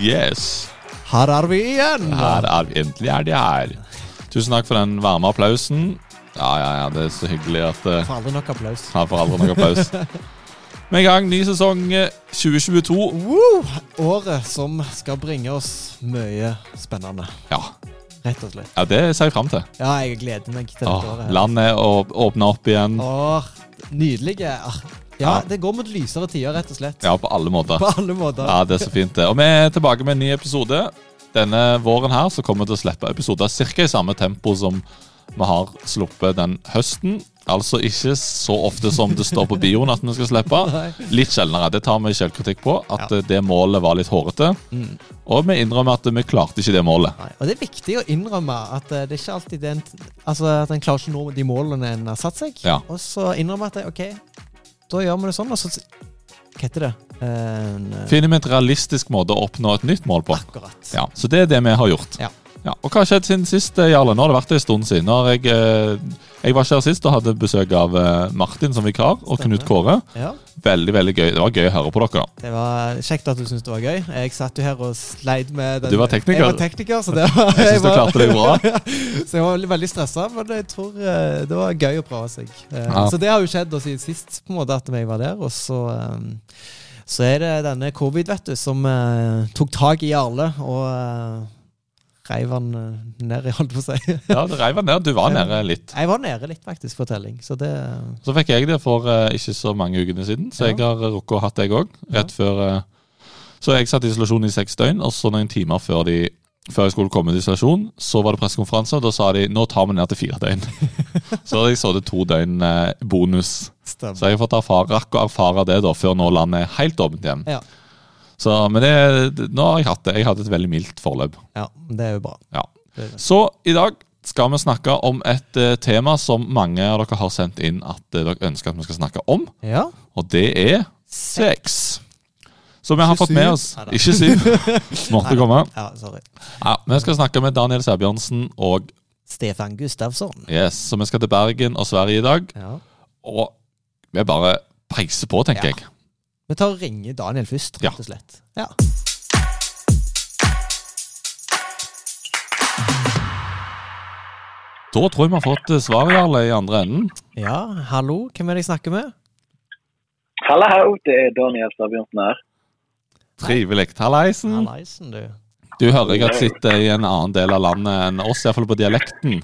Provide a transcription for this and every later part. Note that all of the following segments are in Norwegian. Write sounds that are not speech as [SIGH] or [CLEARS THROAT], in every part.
Yes! Her er vi igjen! Her er vi. Endelig er de her. Tusen takk for den varme applausen. Ja, ja, ja, det er så hyggelig at uh, Får aldri nok applaus. Ja, får aldri nok applaus. [LAUGHS] Er i gang. Ny sesong eh, 2022. Woo! Året som skal bringe oss mye spennende. Ja, Rett og slett. ja det ser jeg fram til. Ja, jeg gleder meg til dette året. landet å- åpner opp igjen. Åh, nydelige. Ja, det går mot lysere tider, rett og slett. Ja, på alle måter. På alle måter. Ja, det er så fint, det. Og vi er tilbake med en ny episode. Denne våren her så kommer vi til å slippe episoder ca. i samme tempo som vi har sluppet den høsten. Altså ikke så ofte som det står på bioen at vi skal slippe. [LAUGHS] Litt sjeldnere. Det tar vi selvkritikk på. At Ja. det målet var litt hårete. Mm. Og vi innrømmer at vi klarte ikke det målet. Nei. Og det er viktig å innrømme at eh, det er ikke alltid den Altså at en klarer ikke å nå de målene en har satt seg. Ja. Og så innrømme at det, OK, da gjør vi det sånn, og så Hva heter det? En, eh, Finner vi et realistisk måte å oppnå et nytt mål på. akkurat. Ja, Så det er det vi har gjort. Ja. Ja, og hva har skjedd siden sist, eh, Jarle? Nå har det vært en stund siden. Når jeg, eh, jeg var ikke her sist og hadde besøk av eh, Martin som vikar, og. Knut Kåre. Ja. Veldig veldig gøy. Det var gøy å høre på dere. Det var kjekt at du syntes det var gøy. Jeg satt jo her og sleit med den Du var tekniker. Jeg var tekniker, så det var Jeg syns du klarte deg bra. [LAUGHS] så jeg var veldig, stressa, men jeg tror det var gøy å prøve seg. Ja. Så det har jo skjedd siden sist, på en måte, at jeg var der. Og så, så er det denne covid, vet du, som uh, tok tak i Jarle og uh, reiv han eh, ned, i, holdt på å si. Ja, du reiv han ned. Du var nede litt. jeg var nede litt, faktisk, for telling. Så det Så fikk jeg det for uh, ikke så mange ukene siden, så Ja. jeg har rukket å hatt det, jeg òg. Rett før uh, Så jeg satt i isolasjon i seks døgn, og så noen timer før, de, før jeg skulle komme til isolasjon, så var det pressekonferanse, og da sa de nå tar vi ned til fire døgn. [LAUGHS] så hadde jeg sittet to døgn uh, bonus. stemmer. Så jeg har fått erfare, rakk å erfare det da, før nå landet er helt åpent igjen. Ja. Så, men det, nå har jeg hatt det. Jeg hadde et veldig mildt forløp. ja, det er jo bra. Ja. Så i dag skal vi snakke om et uh, tema som mange av dere har sendt inn at uh, dere ønsker at vi skal snakke om, Ja. og det er sex. Så vi har fått med oss Neida. Ikke syv. [LAUGHS] Måtte komme. [LAUGHS] ja, sorry. Ja, vi skal snakke med Daniel Sæbjørnsen, og Stefan Gustavsson. yes, så vi skal til Bergen og Sverige i dag. Ja. Og vi bare peiser på, tenker Ja. jeg. Vi tar og ringer Daniel først, rett og slett. Ja. Da tror jeg vi har fått eh, svar, Jarle, i andre enden. ja, hallo, hvem er det jeg snakker med? Hallo, det er Daniel Stabjørnsen her. Trivelig. Hallaisen. Hallaisen, du. Du hører jeg at sitter i en annen del av landet enn oss, iallfall på dialekten.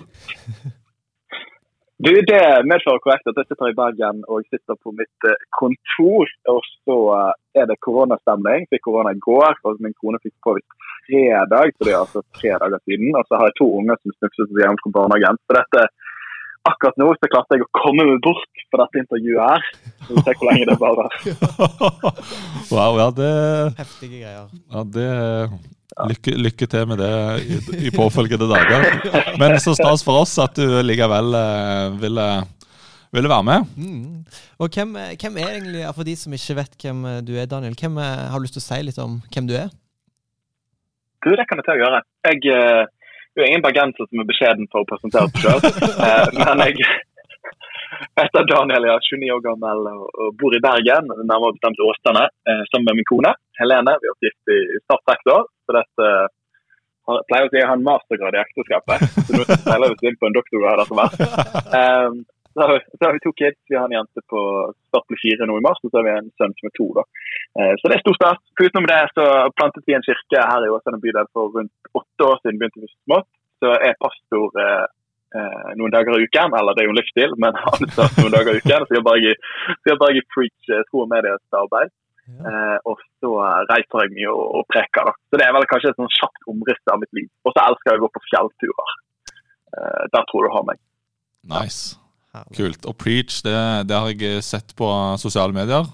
Du, Det medfører korrekt at jeg sitter i Bergen og sitter på mitt eh, kontor. Og så eh, er det koronastemning. Fikk korona i går, og min kone fikk covid fredag. Så det er altså tre dager siden. Og så har jeg to unger som snufset seg hjem fra barnehagen. Så dette, akkurat nå så klarte jeg å komme meg bort på dette intervjuet her. Så vi ser hvor lenge det varer. [LAUGHS] wow, ja, det, Heftige greier. ja, det lykke, lykke til med det i, i påfølgende dager. Men så stas for oss at du likevel eh, ville, ville være med. Mm. Og hvem, hvem er egentlig, for de som ikke vet hvem du er, Daniel, hvem eh, har du lyst til å si litt om hvem du er? Du, det kan jeg til å gjøre. Jeg eh, er jo ingen bergenser som er beskjeden for å presentere seg sjøl. [LAUGHS] men jeg heter Daniel, jeg er 29 år gammel og, bor i Bergen, nærmere bestemt Åsane, eh, sammen med min kone Helene. Vi har vært gift i snart seks år. Så dette har- jeg pleier å si jeg har en mastergrad i ekteskapet. Så nå spiller vi inn på en doktorgrad etter hvert. Um, [LAUGHS] så, så har vi to kids. Vi har en jente på snart blir fire nå i mars, og så har vi en sønn som er to. da. Uh, Så det er stor start. Utenom det så plantet vi en kirke her i Åsane bydel for rundt åtte år siden. begynte vi smått. Så er pastor uh, uh, noen dager i uken. Eller det er jo en livsstil, men han er noen dager i uken. Så jobber jeg i, så jobber jeg i preach, eh, tro og medias arbeid. Eh, og så reiser jeg mye og, og preker. da. Så det er vel kanskje et sånn kjapt omriss av mitt liv. Og så elsker jeg å gå på fjellturer. Eh, der tror du har meg. Nice. Kult. Og Preach, det, det har jeg sett på sosiale medier.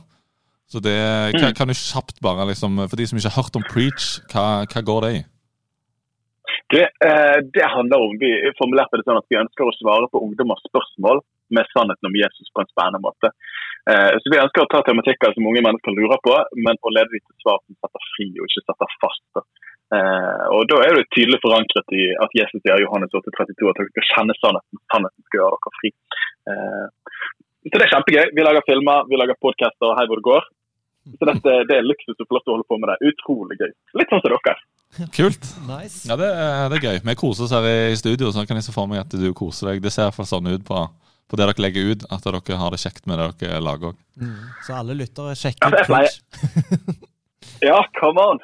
Så det kan, kan du kjapt bare, liksom, For de som ikke har hørt om Preach, hva, hva går det i? Det, eh, det handler om, Vi formulerte det sånn at vi ønsker å svare på ungdommers spørsmål med sannheten om Jesus på en spennende måte. Eh, så Vi ønsker å ta tematikker som unge mennesker lurer på, men å lede dem til svar som setter fri og ikke setter fast. Eh, og Da er det tydelig forankret i at Jesus sier i Johannes 8,32 at dere skal kjenne sannheten. Sannheten skal gjøre dere fri. Så Det er kjempegøy. Vi lager filmer, vi lager podcaster, hei hvor det går. Så dette, det er luksus lov til å holde på med det. Utrolig gøy. Litt sånn som dere. Kult. Nice. Ja, det, det er gøy. Vi koser oss her i studio, så kan jeg se for meg at du koser deg. Det ser i hvert fall sånn ut på, på det dere legger ut, at dere har det kjekt med det dere lager òg. Mm. Så alle lyttere, sjekker ut Twitch. Ja, come on!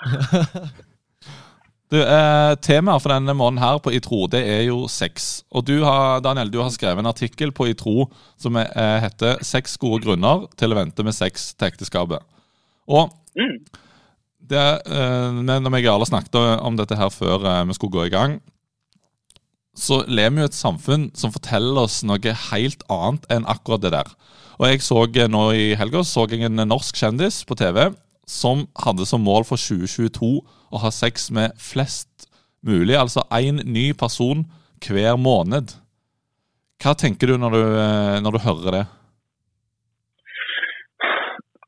Du, eh, Temaet for denne måneden her på ITRO det er jo sex. Og du har, Daniel, du har skrevet en artikkel på ITRO som er, eh, heter 'Seks gode grunner til å vente med sex til ekteskapet'. Og Mm. Det, eh, når jeg alle snakket om dette her før eh, vi skulle gå i gang, så lever vi jo et samfunn som forteller oss noe helt annet enn akkurat det der. Og jeg så eh, nå i helga så jeg en norsk kjendis på TV som hadde som mål for 2022 å ha sex med flest mulig, altså én ny person hver måned. Hva tenker du når du, når du hører det?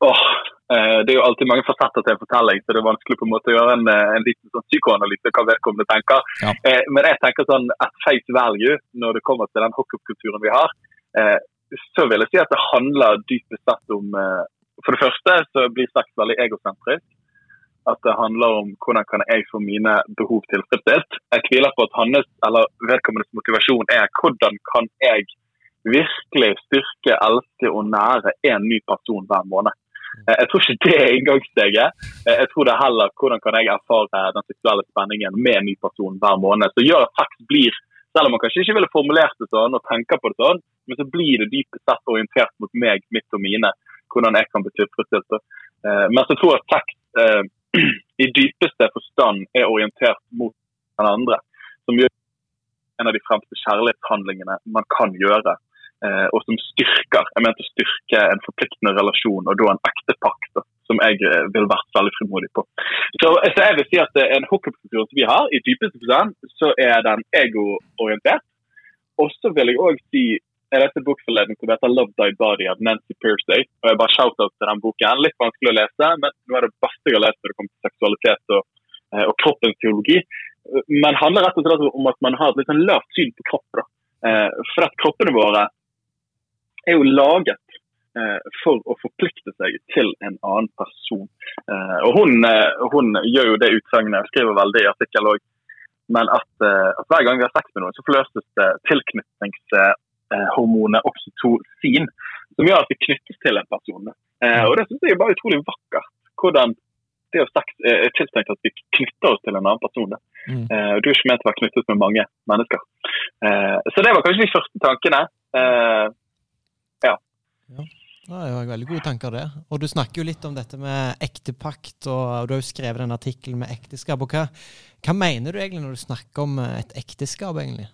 Åh, eh, det er jo alltid mange fasetter til en fortelling, så det er vanskelig på en måte å gjøre en, eh, en liten sånn psykoanalyse av hva vedkommende tenker. Ja. Eh, men jeg tenker sånn at face value, når det kommer til den hookup-kulturen vi har, eh, så vil jeg si at det handler dypest sett om eh, For det første så blir sex veldig egosentrisk. At det handler om hvordan kan jeg få mine behov tilfredsstilt. Jeg tviler på at hans eller vedkommendes motivasjon er hvordan kan jeg virkelig styrke, elske og nære en ny person hver måned. Eh, Jeg tror ikke det er inngangssteget. Eh, Jeg tror det er heller hvordan kan jeg erfare den seksuelle spenningen med en ny person hver måned. Så gjør at sex blir, selv om man kanskje ikke ville formulert det sånn og tenker på det sånn, men så blir det dypest sett orientert mot meg, mitt og mine. Hvordan jeg kan bli tilfredsstilt. Eh, Men jeg tror at sex [CLEARS THROAT] i dypeste forstand er orientert mot den andre. Som gjør en av de fremste kjærlighetshandlingene man kan gjøre og som styrker jeg mente å styrke en forpliktende relasjon, og da en ekte pakt, som jeg eh, vil vært veldig frimodig på. Så, så jeg vil si at eh, en hookup-kultur som vi har, i dypeste forstand, så er den egoorientert. Og så vil jeg òg si jeg leste en bok forleden som heter 'Love Thy Body' av Nancy Pearcey. og jeg bare shout-out til den boken. Litt vanskelig å lese, men nå er det beste jeg har lest når det kommer til seksualitet og, eh, og kroppens teologi. Men handler rett og slett om at man har et litt sånn lavt syn på kropp. da. Eh, For at kroppene våre er jo laget eh, for å forplikte seg til en annen person. Eh, og hun, eh, hun gjør jo det utsagnet, skriver vel det i artikkel òg, men at, at hver gang vi har sex med noen, så forløses det tilknytningshormonet oksytocin, som gjør at vi knyttes til en person. Eh, og det syns jeg er bare utrolig vakkert. hvordan det å sex er tiltenkt at vi knytter oss til en annen person. Mm. Uh, du er ikke ment å være knyttet med mange mennesker. Uh, så det var kanskje de første tankene. Ja, det var veldig gode tanker, det. Og du snakker jo litt om dette med ektepakt, og, og du har jo skrevet en artikkel med ekteskap. og hva, hva mener du egentlig når du snakker om eh, et ekteskap, egentlig?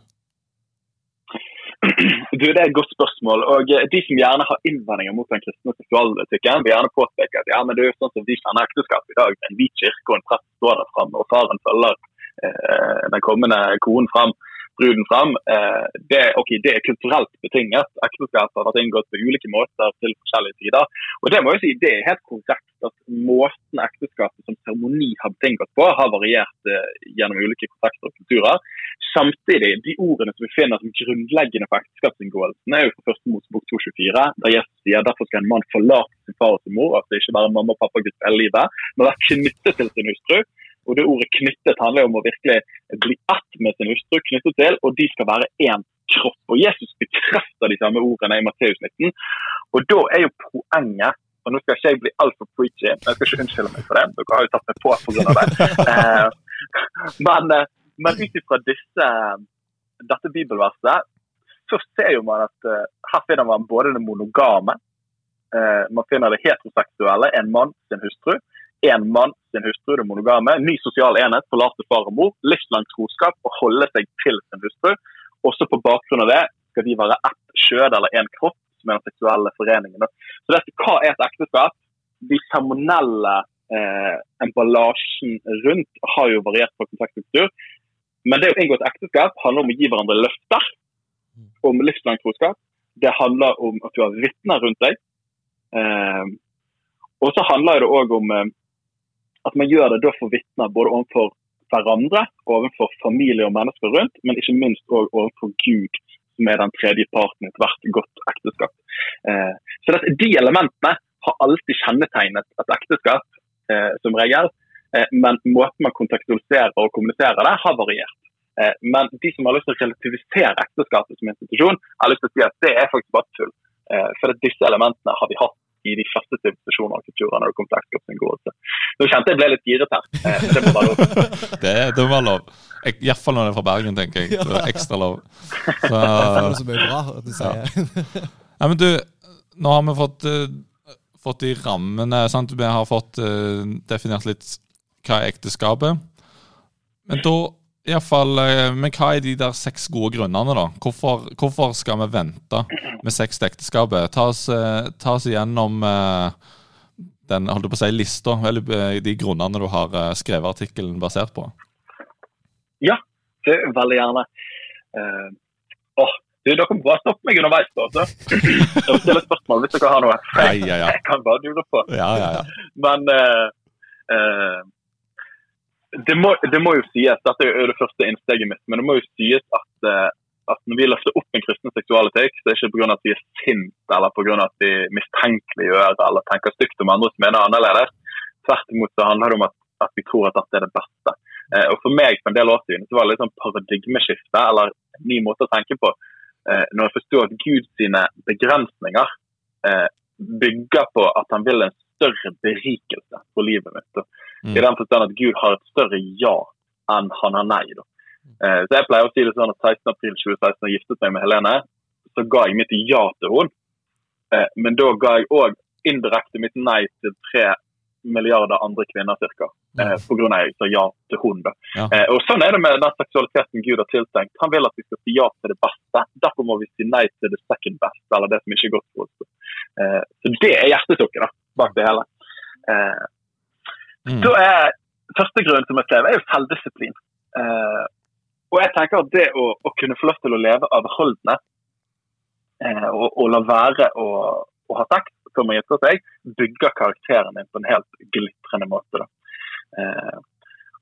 Du, Det er et godt spørsmål. og eh, De som gjerne har innvendinger mot den kristne seksualetikken, vil gjerne påpeke at ja, men det er jo sånn som de kjenner ekteskap i dag. En hvit kirke og en prest står der framme, og faren følger eh, den kommende konen fram, bruden fram. Eh, det, okay, det er kulturelt betinget. Ekteskap har vært inngått på ulike måter til forskjellige tider. Og Det må jeg si, det er helt korrekt at måten ekteskapet som seremoni har betinget på, har variert eh, gjennom ulike kontekster og kulturer. Samtidig, de ordene som vi finner som grunnleggende for ekteskapsinngåelsen, er jo fra første Mosebok 224, der Jesus sier derfor skal en mann forlate sin far og sin mor, altså ikke bare mamma og pappa-gutt hele livet, men være knyttet til sin hustru. Og det ordet 'knyttet' handler jo om å virkelig bli ett med sin hustru, knyttet til, og de skal være én kropp. Og Jesus bekrefter de samme ordene i Matteus 19. Og da er jo poenget og nå skal ikke jeg bli altfor preachy, men jeg skal ikke unnskylde meg for det. Dere har jo tatt meg på pga. det. [LAUGHS] Eh, men, eh, men ut ifra dette bibelverset, så ser jo man at eh, her finner man både det monogame, eh, man finner det heteroseksuelle, en mann sin hustru, en mann sin hustru, det monogame, ny sosial enhet, forlate far og mor, livslang troskap og holde seg til sin hustru. Også på bakgrunn av det skal de være ett skjød eller én kropp, som den seksuelle foreningen. Så dette, Hva er et ekteskap? De seremonielle eh, emballasjen rundt har jo variert fra kultur. Men det å inngå et ekteskap handler om å gi hverandre løfter om livslang troskap. Det handler om at du har vitner rundt deg. Eh, og så handler det òg om eh, at man gjør det da for vitner både overfor hverandre, overfor familie og mennesker rundt, men ikke minst òg overfor Gud, som er den tredje parten i ethvert godt ekteskap. Eh, så dette, De elementene har alltid kjennetegnet et ekteskap, eh, som regel. Eh, men måten man kontekstualiserer og kommuniserer det, har variert. Men de som har lyst til å relativisere ekteskapet som institusjon, har lyst til å si at det er faktisk bare tull. For disse elementene har vi hatt i de første sivilisasjoner og kulturer når det kom til ekteskapsinngåelse. Nå kjente jeg ble litt giret her. Eh, det må være lov. [LAUGHS] det, det må være lov. Iallfall når det er fra Bergen, tenker jeg. Så ekstra lov. Så, [LAUGHS] Det er så mye bra at du sier. ja, men du, nå har vi fått, uh, fått de rammene sant? Vi har fått uh, definert litt hva er ekteskapet. Men da i alle fall, uh, men hva er de der seks gode grunnene, da? Hvorfor, hvorfor skal vi vente med sex til ekteskapet? Ta oss, ta oss igjennom den holdt på å si, lista, eller de grunnene du har skrevet artikkelen basert på. Ja, det er veldig gjerne. Uh, oh, du, dere må bare stoppe meg underveis. da, så stille spørsmål hvis dere har noe. Nei, ja, ja. Jeg kan bare dure på. Ja, ja, ja. Men uh, uh, det, må, det, må, jo sies, dette er jo det første innsteget mitt, men det må jo sies at, at når vi løfter opp en kristen seksualetikk, så er det ikke pga. at vi er sint eller pga. at vi mistenkeliggjør eller tenker stygt om andre som mener annerledes. Tvert imot så handler det om at, at vi tror at dette er det beste. Eh, og For meg for en del år siden så var det litt sånn paradigmeskifte, eller en ny måte å tenke på. Eh, når jeg forsto at Guds begrensninger eh, bygger på at han vil en større berikelse for livet mitt. Mm. I den forstand at Gud har et større ja enn han har nei. Da. Eh, så Jeg pleier å si det sånn at 16. april 2016 da jeg giftet meg med Helene, så ga jeg mitt ja til henne. Eh, men da ga jeg òg indirekte mitt nei til tre milliarder andre kvinner cirka. Eh, Pga. jeg sa ja til hun. Da. Ja. Eh, og Sånn er det med den seksualiteten Gud har tiltenkt. Han vil at vi skal si ja til det beste. Derfor må vi si nei til det second best, eller det som ikke er godt for oss. Eh, så det er hjertetukket bak det hele. Eh, mm. Så er Første grunn som jeg skrev, er jo selvdisiplin. Eh, og jeg tenker at det å, å, kunne få lov til å leve avholdende eh, og, og la være å, ha sex før man gifter seg, bygger karakteren din på en helt glitrende måte. Eh,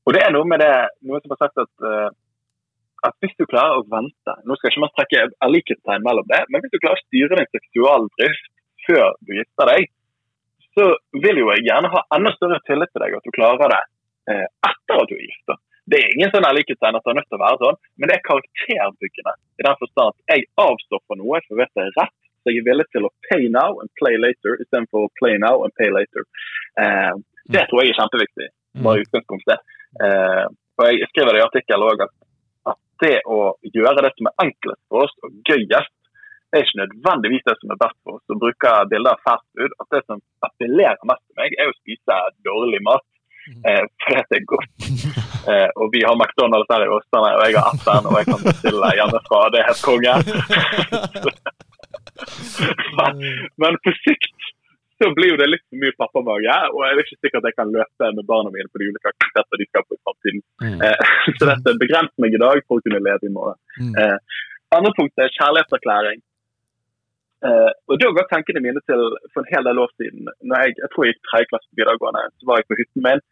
og det er noe med det, noe som har sagt at, uh, at hvis du klarer å vente Nå skal ikke man strekke likhetstegn mellom det, men hvis du klarer å styre din seksualdrift før du gifter deg, så vil jo jeg gjerne ha enda større tillit til deg at du klarer det eh, etter at du er gift. Det er ingen sånn likhetstegn at det er nødt til å være sånn, men det er karakterbyggende. I den forstand at jeg avstår fra noe for vet det er rett, så jeg er villig til å pay now and play later istedenfor play now and pay later. Eh, det tror jeg er kjempeviktig. bare i utgangspunktet. Eh, og Jeg skriver det i artikkelen òg at, at, det å gjøre det som er enklest for oss og gøyest, det er ikke nødvendigvis det som er best for oss. Å bruke bilder av fast food. At det som appellerer mest til meg, er å spise dårlig mat. Eh, for det er godt. [LAUGHS] Eh, og vi har McDonald's her i Åsane, og jeg har appen, og jeg kan bestille hjemmefra. Det er helt konge. men, men på sikt så blir jo det litt for mye pappamage. Og jeg er ikke sikker at jeg kan løpe med barna mine på de ulike aktiviteter de skal på i framtiden. Mm. Eh, [LAUGHS] så dette begrenser meg i dag for å kunne leve i morgen. Mm. Eh, andre punkt er kjærlighetserklæring. Eh, og da går tankene mine til for en hel del år siden. Når jeg, jeg tror jeg gikk tredje klasse på videregående, så var jeg på hytten min.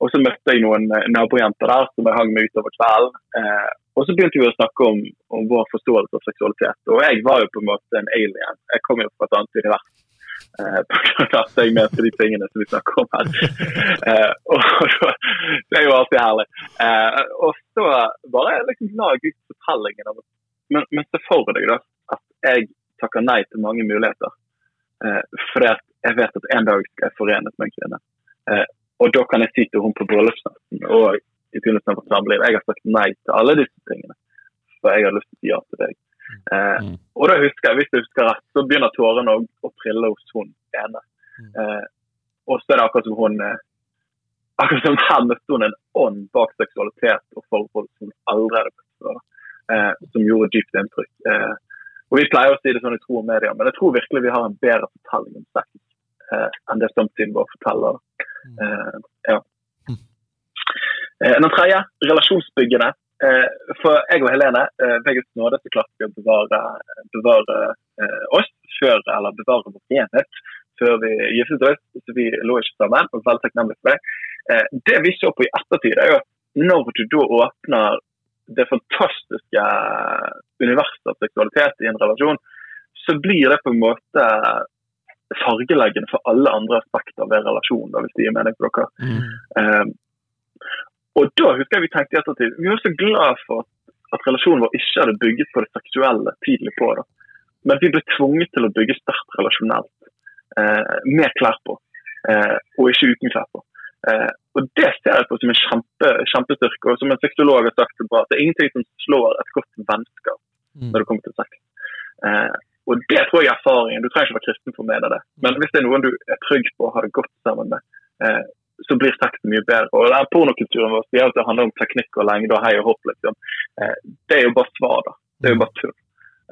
Og så møtte jeg noen eh, nabojenter der som jeg hang med utover kvelden. Eh, og så begynte vi å snakke om, om, vår forståelse av seksualitet. Og jeg var jo på en måte en alien. Jeg kom jo fra et annet univers. Eh, [LAUGHS] at jeg mente de tingene som vi snakker om her. eh, og, [LAUGHS] det er jo alltid herlig. Eh, og så bare liksom la ut fortellingen men, men se for deg da, at jeg takker nei til mange muligheter. Eh, fordi at jeg vet at en dag skal jeg forenes med en kvinne. Eh, og da kan jeg si til hun på bryllupsnatten og i begynnelsen av samliv jeg har sagt nei til alle disse tingene. For jeg har lyst til å si ja til deg. Eh, mm. Og da husker jeg, hvis jeg husker rett, så begynner tårene å, å trille hos hun ene. Mm. Eh, og så er det akkurat som hun eh, akkurat som her møtte hun en ånd bak seksualitet og forhold som aldri hadde møtt før. Eh, som gjorde dypt inntrykk. Eh, og Vi pleier å si det sånn i tro og media, men jeg tror virkelig vi har en bedre fortelling om sex eh, enn det samtiden vår forteller. Eh, ja. Mm. Den tredje, relasjonsbyggende. Eh, for jeg og Helene, eh, ved Guds nåde, så klarte vi å bevare, bevare eh, oss før, eller bevare vår enhet før vi giftet oss. Så vi lå ikke sammen, og veldig takknemlig for det. Det vi så på i ettertid, er jo når du da åpner det fantastiske universet av seksualitet i en relasjon, så blir det på en måte fargeleggende for alle andre aspekter ved relasjonen, hvis det gir mening for dere. Mm. Um, og da husker jeg vi tenkte i ettertid Vi var så glad for at relasjonen vår ikke hadde bygget på det seksuelle tidlig på. da. Men vi ble tvunget til å bygge sterkt relasjonelt Uh, med klær på, uh, og ikke uten klær på. Eh, og Det ser jeg på som en kjempe, kjempestyrke. Og som en sexolog har sagt så bra, det er ingenting som slår et godt vennskap Mm. når det kommer til sex. Eh, og det tror jeg er erfaringen. Du trenger ikke være kristen for å mene det. Men hvis det er noen du er trygg på å ha det godt sammen med, eh, så blir sexen mye bedre. Og den Pornokulturen vår sier at det handler om teknikk og lengde og hei og hopp. liksom. Eh, det er jo bare svar, da. Det er jo bare tull.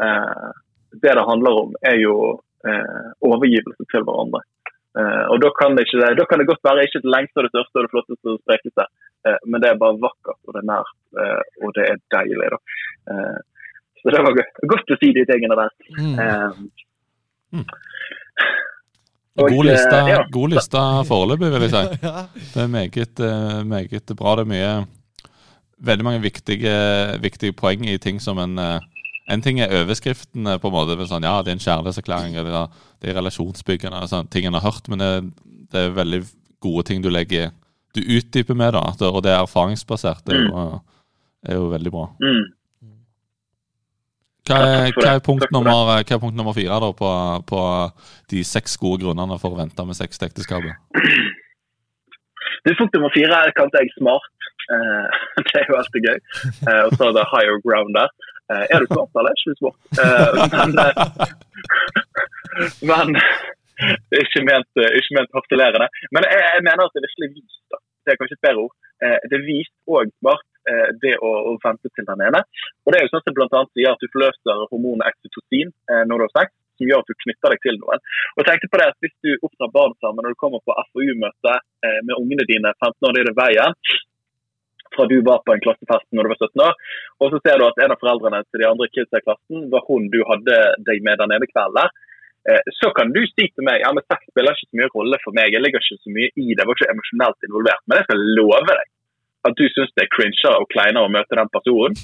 Eh, det det handler om, er jo eh, overgivelse til hverandre. Og da kan, det ikke, da kan det godt være ikke det lengste, og det største og det flotteste og det sprekeste, eh, men det er bare vakkert og det er nært, eh, og det er deilig. da. Eh, så det var godt, godt å si de tingene der. Mm. Eh, God liste, ja. god liste foreløpig, vil jeg si. [LAUGHS] Det er meget, meget bra. Det er mye Veldig mange viktige, viktige poeng i ting som en En ting er overskriftene, på en måte. men Sånn, ja, det er en kjærlighetserklæring, eller det er relasjonsbyggende, sånn, ting en har hørt. Men det, det er veldig gode ting du legger Du utdyper med, da. det- Og det er erfaringsbasert. Det er jo, er jo veldig bra. mm. Hva er, hva er, punkt, nummer, hva er punkt nummer fire da på, på de seks gode grunnene for å vente med sex til ekteskapet? [CLEARS THROAT] Punkt nummer fire kalte jeg smart. Eh, [LAUGHS] det er jo alltid gøy. Eh, og så er det higher ground der. Eh, er du svart eller er du ikke smart? Eh, men, eh, [LAUGHS] men ikke ment, ikke ment harselerende. Men jeg, jeg mener at det virkelig vist. da. Det er kanskje et bedre ord. Det er vist bare det å, å vente til den ene. Og det er jo sånn at blant sier at du forløser hormonet oksytocin eh, når du har sex, som gjør at du knytter deg til noen. Og jeg tenkte på det at Hvis du oppdrar barn sammen når du kommer på FoU-møte med ungene dine 15 år i veien, fra du var på en klassefest når du var 17 år, og så ser du at en av foreldrene til de andre kidsa i klassen var hun du hadde deg med den ene kvelden, der, eh, så kan du si til meg ja, men sex spiller ikke så mye rolle for meg, jeg ligger ikke så mye i det, jeg var ikke emosjonelt involvert. Men jeg skal love deg at du syns det er cringere og kleinere å møte den personen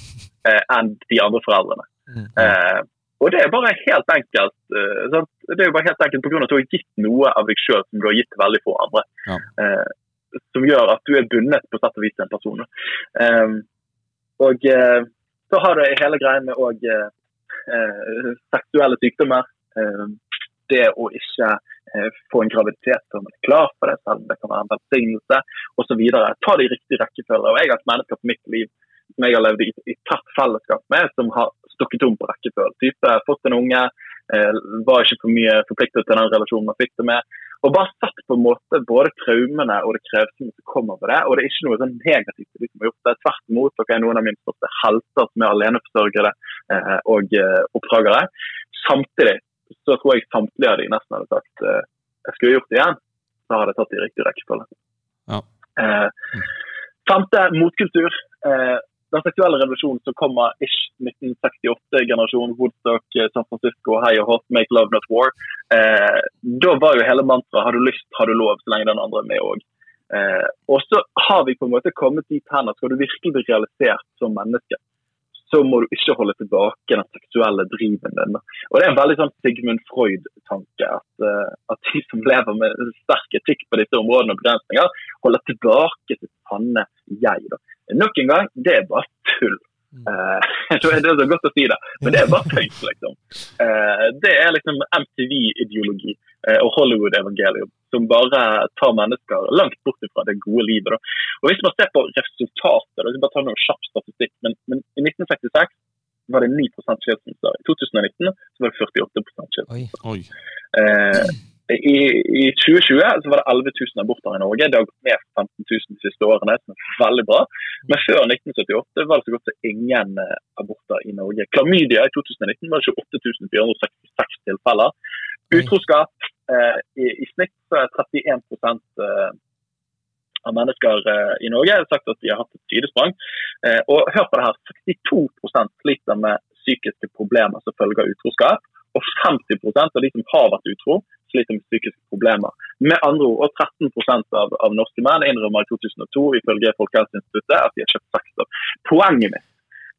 eh, enn de andre foreldrene. Mm. Eh, og det er bare helt enkelt eh? Det er jo bare helt enkelt av at du har gitt noe av deg sjøl som du har gitt veldig få andre. Ja. Eh, som gjør at du er bundet på sett og vis til en person. Um, og uh, så har du hele greien med òg uh, eh, seksuelle sykdommer. Eh, det å ikke eh, få en graviditet når man er klar for det, selv om det kan være en velsignelse osv. Ta det i riktig rekkefølge. Og jeg har et menneske på mitt liv som jeg har levd i, i tett fellesskap med, som har stukket om på rekkefølge. Type fått en unge, eh, var ikke for mye forpliktet til den relasjonen man fikk det med. Og bare sett på en måte både traumene og det krevende som kommer med det. Og det er ikke noe sånn negativt til de som har gjort det. Tvert imot, dere er noen av mine største helter som er aleneforsørgere eh, og eh, oppdragere. Samtidig så tror jeg samtlige av de nesten hadde sagt eh, jeg skulle gjort det igjen. Så hadde jeg tatt det i riktig rekkefølge. Ja. Eh, femte, motkultur. Eh, den seksuelle revolusjonen som kommer ish 1968-generasjonen, Woodstock, eh, San Francisco, Hei og Hot, Make Love Not War. Eh, da var jo hele mantraet 'har du lyst, har du lov', så lenge den andre er med òg. Eh, og så har vi på en måte kommet dit hen at skal du virkelig bli realisert som menneske, så må du ikke holde tilbake den seksuelle driven din. Og Det er en veldig sånn Sigmund Freud-tanke. At, eh, at de som lever med sterk etikk på disse områdene og begrensninger, holder tilbake sitt sanne jeg. Da. Nok en gang, det er bare tull. [LAUGHS] Uh, det er så godt å si det, men det er bare tøys, liksom. Uh, det er liksom MTV-ideologi uh, og Hollywood-evangelium som bare tar mennesker langt bort fra det gode livet. Da. Og Hvis man ser på resultatet, da, jeg skal bare ta noe kjapp statistikk, men, men i 1966 var det 9% skilsmisser. I 2019 så var det 48% skilsmisser. I, I 2020 så var det 11 000 aborter i Norge. Det har gått ned 15 000 de siste årene, som er veldig bra. Men før 1978 var det så godt som ingen eh, aborter i Norge. Klamydia i 2019 var det 28 466 tilfeller. Utroskap eh, i, i snitt så er 31 eh, av mennesker eh, i Norge har sagt at de har hatt et sidesprang. Eh, og hør på det her, 62 sliter med psykiske problemer som følge av utroskap. Og 50 av de som har vært utro, sliter med psykiske problemer. Med andre ord, og 13 av, av norske menn innrømmer i 2002 ifølge Folkehelseinstituttet at de har kjøpt sex. Poenget mitt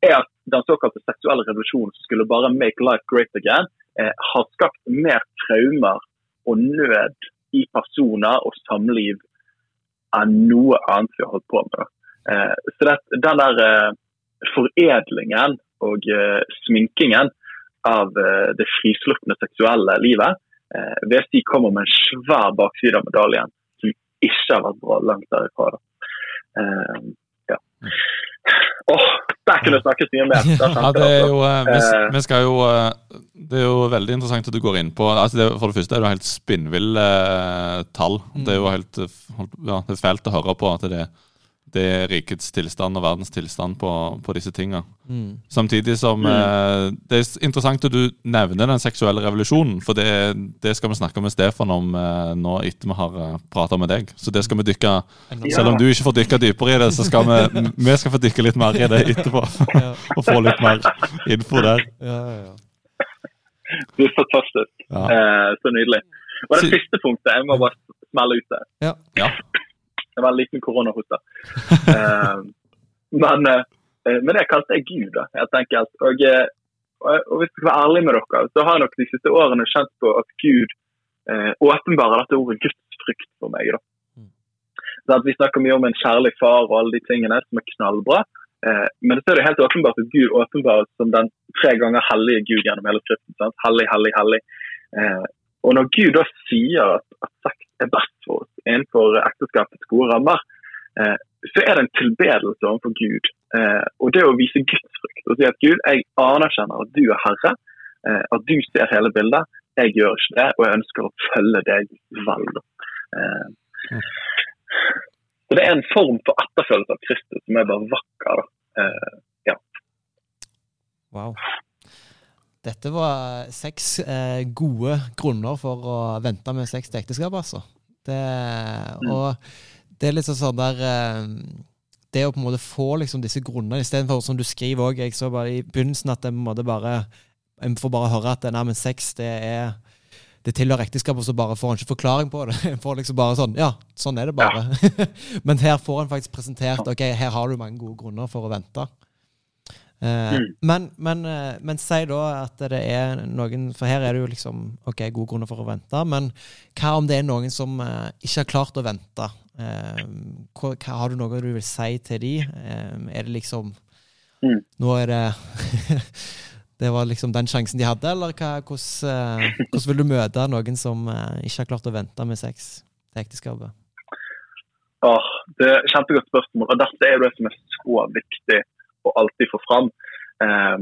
er at den såkalte seksuelle revolusjonen som skulle bare make life great again, eh, har skapt mer traumer og nød i personer og samliv enn noe annet vi har holdt på med. Eh, så det, den der eh, foredlingen og eh, sminkingen av eh, det frislupne seksuelle livet eh, jeg kommer med en svær bakside av medaljen som ikke har vært bra langt derifra. Da. Eh, ja. Oh, der kunne det snakkes mye mer. [LAUGHS] Ja, det er jo, eh, vi, Eh. vi skal jo eh, Det er jo veldig interessant at du går inn på altså det, For det første er det helt spinnville eh, tall. Det er jo helt ja, det er fælt å høre på at det, det er rikets tilstand og verdens tilstand på, på disse tinga. Mm. Samtidig som eh, Det er interessant at du nevner den seksuelle revolusjonen, for det, det skal vi snakke med Stefan om eh, nå etter vi har uh, prata med deg. Så det skal vi dykke Selv om du ikke får dykke dypere i det, så skal vi, [LAUGHS] vi skal få dykke litt mer i det etterpå. Ja, [LAUGHS] Og få litt mer info der. ja, ja. Det er fantastisk. Ja. Eh, så nydelig. Og det Si- siste punktet, jeg må bare smelle ut det. Ja. Det var en liten koronahoste. Eh, men, eh, men det kalte jeg Gud, da, helt enkelt. Og, og, hvis jeg skal være ærlig med dere, så har jeg nok de siste årene kjent på at Gud eh, åpenbarer dette ordet gudsfrykt for meg. da. Så at Vi snakker mye om en kjærlig far og alle de tingene som er knallbra. Men så er det helt åpenbart at Gud åpenbares som den tre ganger hellige Gud gjennom hele skriften. Sant? Hellig, hellig, hellig. Eh, og når Gud da sier at, at sex er best for oss innenfor ekteskapets gode rammer, eh, så er det en tilbedelse overfor Gud. Eh, og det å vise gudsfrykt og si at Gud, jeg anerkjenner at du er herre, eh, at du ser hele bildet. Jeg gjør ikke det, og jeg ønsker å følge deg vel. Eh, så det er en form for etterfølgelse av Kristus som er bare vakker. Eh, Wow. Dette var seks eh, gode grunner for å vente med sex til ekteskap, altså. Det, og det er litt sånn der eh, Det å på en måte få liksom disse grunnene, istedenfor som du skriver òg Jeg så bare i begynnelsen at en måte bare En får bare høre at nei, men sex, det er det tilhører ekteskap, og så bare får han ikke forklaring på det. [LAUGHS] En får liksom bare sånn Ja, sånn er det bare. [LAUGHS] Men her får han faktisk presentert Ok, her har du mange gode grunner for å vente. Eh, Mm. men, men, eh, men si da at det er noen For her er det jo liksom ok, gode grunner for å vente. Men hva om det er noen som eh, ikke har klart å vente? Hva, har du noe du vil si til de? Er det liksom Mm. Nå er det [LAUGHS] Det var liksom den sjansen de hadde, eller hva, hvordan, hvordan vil du møte noen som ikke har klart å vente med sex til ekteskapet? Åh, det er Kjempegodt spørsmål. og Dette er jo det som er så viktig å alltid få fram. Eh,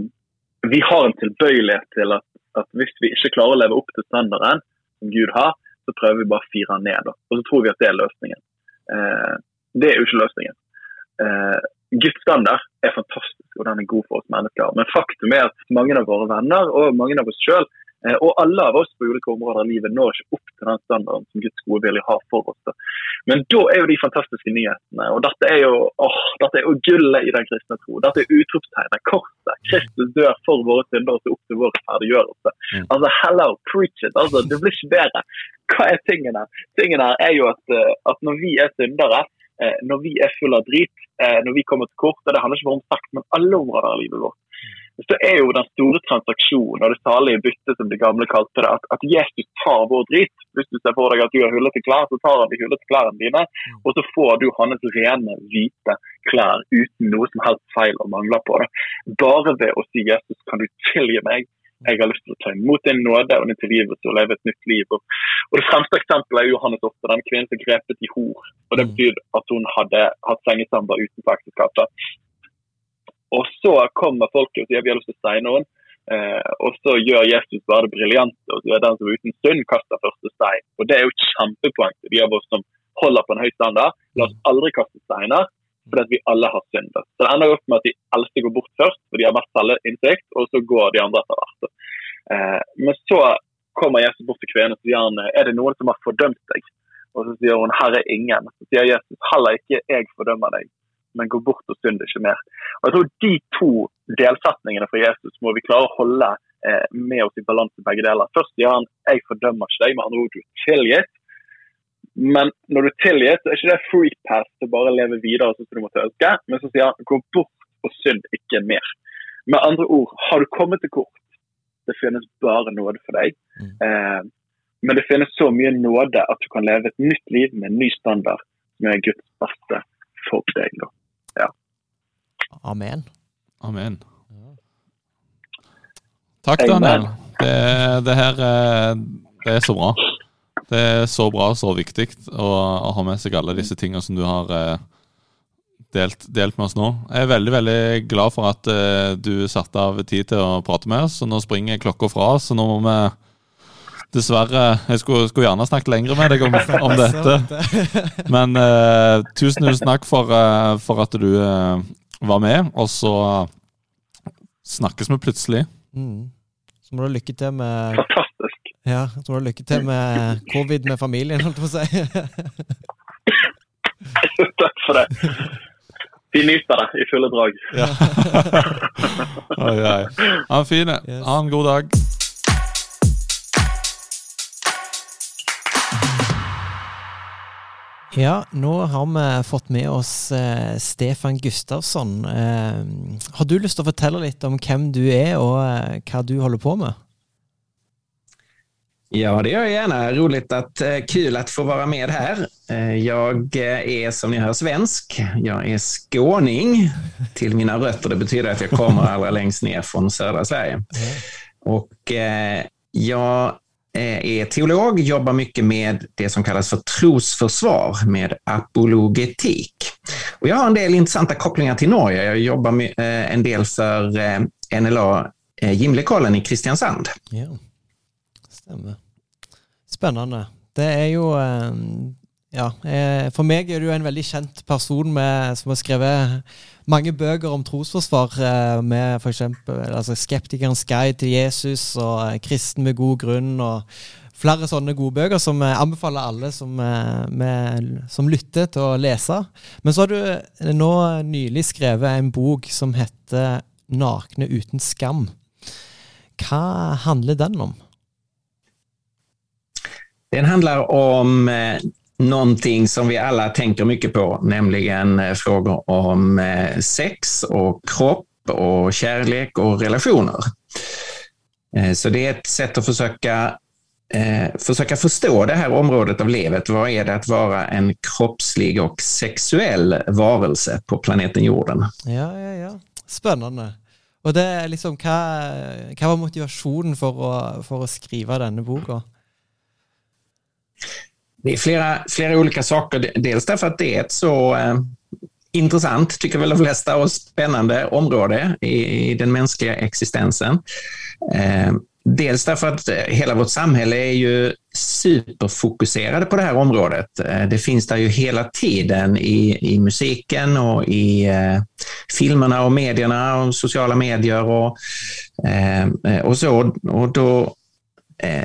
vi har en tilbøyelighet til at, at hvis vi ikke klarer å leve opp til standarden som Gud har, så prøver vi bare å fire ned. Da. Og så tror vi at det er løsningen. Eh, det er jo ikke løsningen. Eh, Guds standard er fantastisk, og den er god for oss mennesker. Men faktum er at mange av våre venner og mange av oss sjøl, og alle av oss på ulike områder av livet, når ikke opp til den standarden som Guds gode vilje har for oss. Men da er jo de fantastiske nyhetene. Og dette er jo åh, dette er jo gullet i den kristne tro. Dette er utropstegnet, kortet. Kristus dør for våre synder og opp til vår ferdiggjørelse. Mm. Altså, hello, preach it. Altså, det blir ikke bedre. Hva er tingene? Tingene her er jo at, eh, at når vi er syndere, eh, når vi er full av drit, eh, når vi kommer til kort, og det handler ikke bare om sex, men alle områder av livet vårt, så er jo den store transaksjonen og det salige byttet, som de gamle kalte det, at, at Jesus tar vår drit. Hvis du ser for deg at du har hullete klær, så tar han de hullete klærne dine, og så får du hans rene, hvite klær uten noe som helst feil og mangler på det. Bare ved å si 'Jesus, kan du tilgi meg'? Jeg har lyst til å ta imot din nåde og din tilgivelse og leve et nytt liv. Og, og Det fremste eksempelet er Johannes Ofte, den kvinnen som grepet i hor. Og Det Mm. betyr at hun hadde hatt sengesamber utenfor ekteskapet. Og så kommer folket og sier vi har lyst til å steine noen. Eh, og så gjør Jesus bare det briljante og sier den som uten synd kaster første stein. Og Det er jo kjempepoeng til de av oss som holder på en høy standard. La oss aldri kaste steiner, fordi vi alle har syndet. Så Det ender opp med at de eldste går bort først, for de har mest selvinnsikt, og så går de andre etter hvert. Eh, men så kommer Jesus bort til kvinnen og sier han, er det noen som har fordømt deg. Og så sier hun her er ingen. Så sier Jesus heller ikke jeg fordømmer deg, men gå bort og synd ikke mer. Og jeg tror De to delsetningene fra Jesus må vi klare å holde eh, med oss i balanse begge deler. Først sier han jeg fordømmer ikke deg, med andre ord du er tilgitt. Men når du er tilgitt, så er ikke det free pass til bare å leve videre som du måtte ønske. Men så sier han gå bort og synd ikke mer. Med andre ord, har du kommet til kort, det finnes bare nåde for deg. Mm. Eh, Men det finnes så mye nåde at du kan leve et nytt liv med en ny standard, som er Guds beste for deg. da. Amen. Amen. Takk, Daniel. Det, det her eh, det er så bra. Det er så bra og så viktig å, å ha med seg alle disse tingene som du har eh, delt, delt med oss nå. Jeg er veldig veldig glad for at eh, du satte av tid til å prate med oss. og Nå springer klokka fra oss, så nå må vi dessverre Jeg skulle, skulle gjerne snakket lenger med deg om, om [LAUGHS] dette. Men uh, tusen, tusen takk for, uh, for at du eh, var med, og så snakkes vi plutselig. Mm. Så må du ha lykke til med Fantastisk. Ja, så må du ha lykke til med covid med familien, holdt jeg på å si. [LAUGHS] Takk for det. Vi nyter det i fulle drag. [LAUGHS] Oi, oi. Ha en fin. Yes. Ha en god dag. Ja, nå har vi fått med oss eh, Stefan Gustavsson. Eh, har du lyst til å fortelle litt om hvem du er, og eh, hva du holder på med? Ja, det gjør jeg gjerne. Roligt att, eh, kul att få være med her. Eh, er eh, som ni hör svensk. Jeg er skåning til mine røtter. Det betyder at jeg kommer allra längst ned fra södra Sverige. Og eh, jag eh, är teolog, jobbar mycket med det som kallas för trosförsvar, med apologetik. Och jag har en del intressanta kopplingar till Norge. Jag jobbar med, eh, en del för eh, NLA eh, Gimlekollen i Kristiansand. Ja, stemmer. Spennende. Det jo eh, Ja, eh, for meg er du en veldig kjent person med, som har skrevet mange bøker om trosforsvar, eh, med f.eks. Altså 'Skeptikerens guide til Jesus' og eh, 'Kristen med god grunn' og flere sånne gode bøker som jeg anbefaler alle som, eh, med, som lytter, til å lese. Men så har du eh, nå nylig skrevet en bok som heter 'Nakne uten skam'. Hva handler den om? Den handler om eh, någonting som vi alla tänker mycket på, nämligen eh, frågor om eh, sex och kropp och kärlek och relationer. Eh, så det är ett sätt att försöka, försöka förstå det här området av livet. Vad är det att vara en kroppslig och sexuell varelse på planeten jorden? Ja, ja, ja. Spennende. Og det er liksom, hva var motivasjonen for å, for å skrive denne boka? Det är flera, flera olika saker. Dels därför att det är ett så eh, intressant, tycker väl de flesta, och spännande område i, i den mänskliga existensen. Eh, dels därför att eh, hela vårt samhälle är ju superfokuserade på det här området. Eh, det finns där ju hela tiden i, i musiken och i eh, filmerna och medierna och sociala medier och, eh, och så. Och då Eh,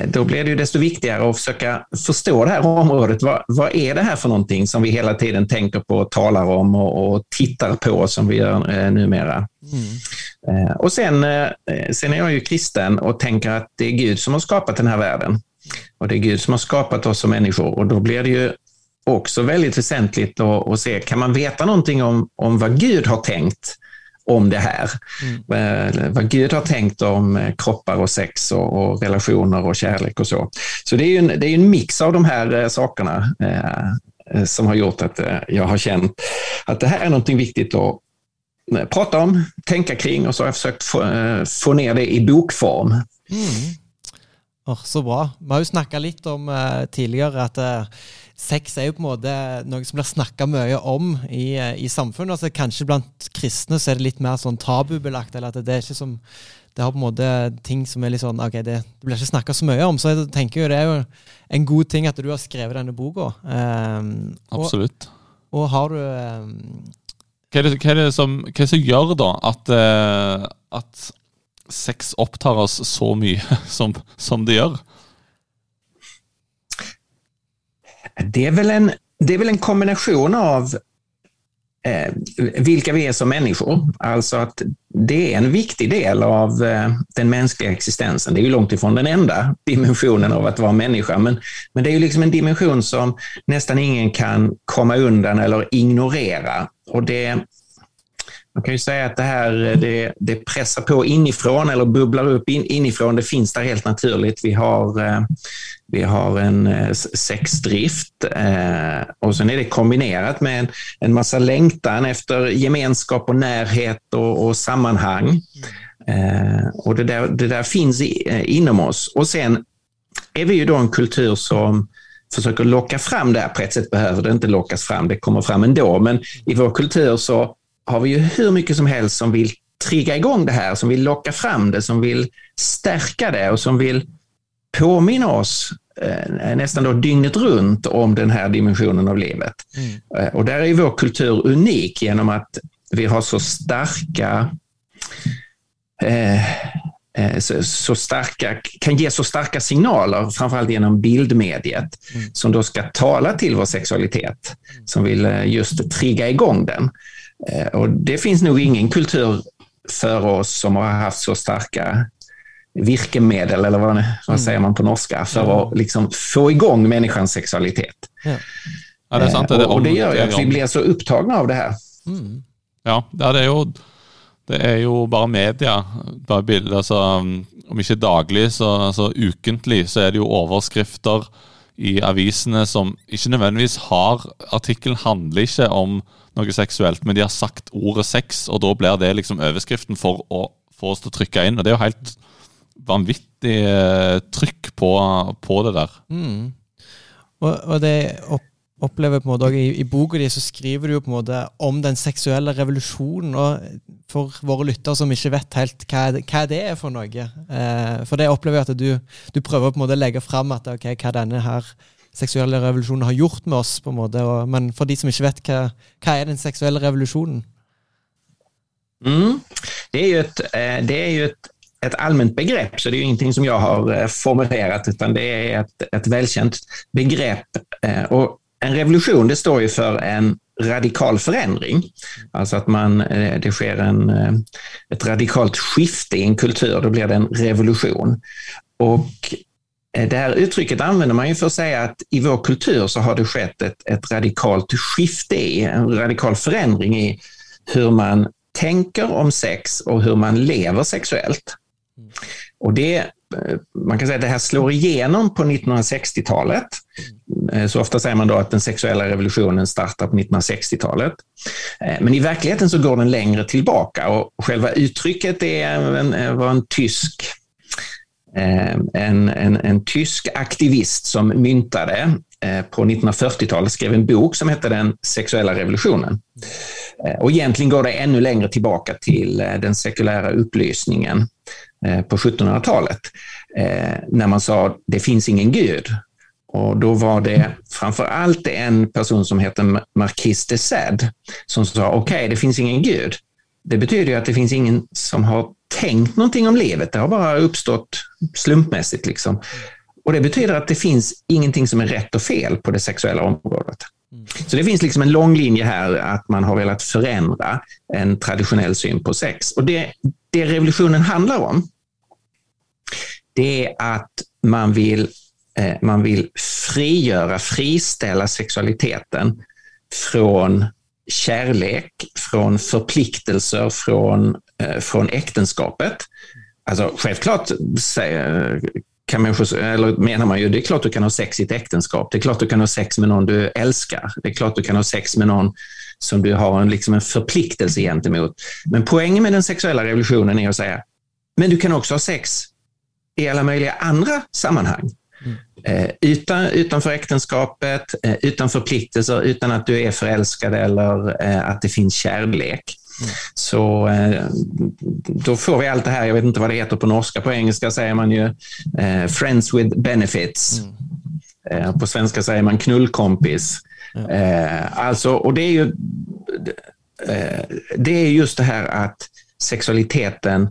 då blir det ju desto viktigare att försöka förstå det här området. Vad, vad är det här för någonting som vi hela tiden tänker på, talar om och, och tittar på som vi gör eh, numera? Eh, och sen, eh, sen är jag ju kristen och tänker att det är Gud som har skapat den här världen. Och det är Gud som har skapat oss som människor och då blir det ju också väldigt väsentligt att, att se, kan man veta någonting om, om vad Gud har tänkt om det här. Mm. Vad Gud har tänkt om eh, kroppar och sex och, och relationer och kärlek och så. Så det är ju en, det är en mix av de här eh, sakerna eh, som har gjort att eh, jag har känt att det här är någonting viktigt att prate prata om, tänka kring och så har jag försökt få, eh, få ner det i bokform. Åh, så bra. Vi har jo snakka litt om eh, tidligere at eh, sex er jo på en måte noe som blir snakka mye om i, eh, i samfunnet. Altså, kanskje blant kristne så er det litt mer sånn tabubelagt, eller at det er ikke som det har på en måte ting som er litt sånn Ok, det, det blir ikke snakka så mye om. Så jeg tenker jo det er jo en god ting at du har skrevet denne boka. Um, Absolutt. og har du um, Hva er det, hva er det, som, hva er det som gjør da at, uh, at sex opptar oss så mye [LAUGHS] som, som det gjør? Det är väl en, det är väl en kombination av eh, vilka vi är som människor. Alltså att det är en viktig del av eh, den mänskliga existensen. Det är ju långt ifrån den enda dimensionen av att vara människa, men, men det är ju liksom en dimension som nästan ingen kan komma undan eller ignorera. Och det, man kan ju säga att det här det, det pressar på inifrån eller bubblar upp in, inifrån. Det finns där helt naturligt. Vi har, eh, vi har en eh, sexdrift eh, och sen är det kombinerat med en, en massa längtan efter gemenskap och närhet och, och sammanhang. Och det där, det där finns inom oss. Och sen är vi ju då en kultur som försöker locka fram det här. På ett sätt behöver det inte lockas fram, det kommer fram ändå. Men i vår kultur så har vi ju hur mycket som helst som vill trigga igång det här, som vill locka fram det, som vill stärka det och som vill påminna oss eh, nästan då dygnet runt om den här dimensionen av livet. Mm. Eh, och där är vår kultur unik genom att vi har så starka eh, eh, så, så, starka, kan ge så starka signaler, framförallt genom bildmediet, mm. som då ska tala till vår sexualitet, som vill eh, just trigga igång den. Eh, och det finns nog ingen kultur för oss som har haft så starka virkemedel, eller vad, vad mm. säger man på norska, för att liksom få igång människans sexualitet. Ja. Ja, det är sant. Det, og, och det gjør jo at vi blir så opptatt av det her. Mm. Ja, det er jo, det er jo bare media. Bare bilder, altså, om ikke daglig, så altså, ukentlig, så er det jo overskrifter i avisene som ikke nødvendigvis har Artikkelen handler ikke om noe seksuelt, men de har sagt ordet sex, og da blir det liksom overskriften for å få oss til å trykke inn. Og det er jo helt vanvittig eh, trykk på, på det der. Mm. Og, og, det opplever på en måte også, i, i boka di så skriver du jo på en måte om den seksuelle revolusjonen. og For våre lyttere som ikke vet helt hva, hva det er for noe. Eh, for det opplever jeg at du, du prøver på en måte å legge fram at okay, hva denne her seksuelle revolusjonen har gjort med oss. på en måte. Og, men for de som ikke vet, hva, hva er den seksuelle revolusjonen? Mm. Det er jo ett, eh, det er jo et et allmänt begrepp, så det er jo ingenting som jeg har formulert. formulerat, utan det er et, et velkjent begrepp. Og en revolusjon det står jo for en radikal forandring. Altså at man, det skjer en, et radikalt skifte i en kultur, Da blir det en revolusjon. Eh, det här uttrycket använder man ju för att säga att i vår kultur så har det skett ett, ett radikalt skifte i, en radikal förändring i hur man tänker om sex och hur man lever sexuellt. Och det, eh, man kan säga att det här slår igenom på 1960-talet. Eh, så ofta säger man då att den sexuella revolutionen startar på 1960-talet. Men i verkligheten så går den längre tillbaka och själva uttrycket är, var en tysk Eh, en, en, en tysk aktivist som myntade eh, på 1940-talet, skrev en bok som hette Den sexuella revolutionen. Eh, och egentligen går det ännu längre tillbaka till den sekulära upplysningen på 1700-talet, när man sa det finns ingen gud. Och då var det framför allt en person som hette Marquis de Sade som sa okay, det finns ingen gud. Det betyder att det finns ingen som har tänkt någonting om livet. Det har bara uppstått slumpmässigt. Liksom. Och Det betyder att det finns ingenting som är rätt och fel på det sexuella området. Så det finns liksom en lång linje här att man har velat förändra en traditionell syn på sex. Och det, det revolutionen handlar om, det är att man vill, eh, man vill frigöra, friställa sexualiteten från kärlek, från förpliktelser, från, eh, från äktenskapet. Alltså självklart kan man, eller menar man ju, det är klart du kan ha sex i ett äktenskap. Det är klart du kan ha sex med någon du älskar. Det är klart du kan ha sex med någon som du har en, liksom en förpliktelse gentemot. Men poängen med den sexuella revolutionen är att säga, men du kan också ha sex i alla möjliga andra sammanhang. Mm. Utan, utanför äktenskapet, eh, utan förpliktelser, utan att du är förälskad eller eh, att det finns kärlek. Mm. Så då får vi allt det här, jag vet inte vad det heter på norska, på engelska säger man ju friends with benefits. Mm. På svenska säger man knullkompis. Alltså, och det är ju det är just det här att sexualiteten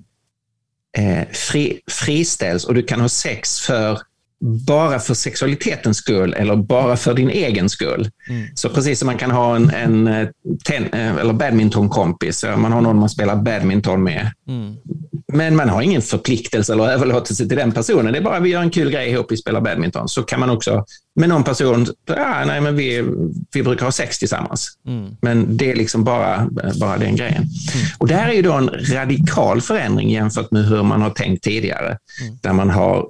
fri, friställs och du kan ha sex för bara för sexualitetens skull eller bara för din egen skull. Mm. Så precis som man kan ha en, en eh, ten, eh, eller badmintonkompis, man har någon man spelar badminton med. Mm. men man har ingen förpliktelse eller överlåtelse till den personen. Det är bara vi gör en kul grej ihop, vi spelar badminton. Så kan man också med någon person, ja, nej, men vi, vi brukar ha sex tillsammans. Mm. Men det är liksom bara, bara den grejen. Mm. Och det här är ju då en radikal förändring jämfört med hur man har tänkt tidigare. Mm. Där man har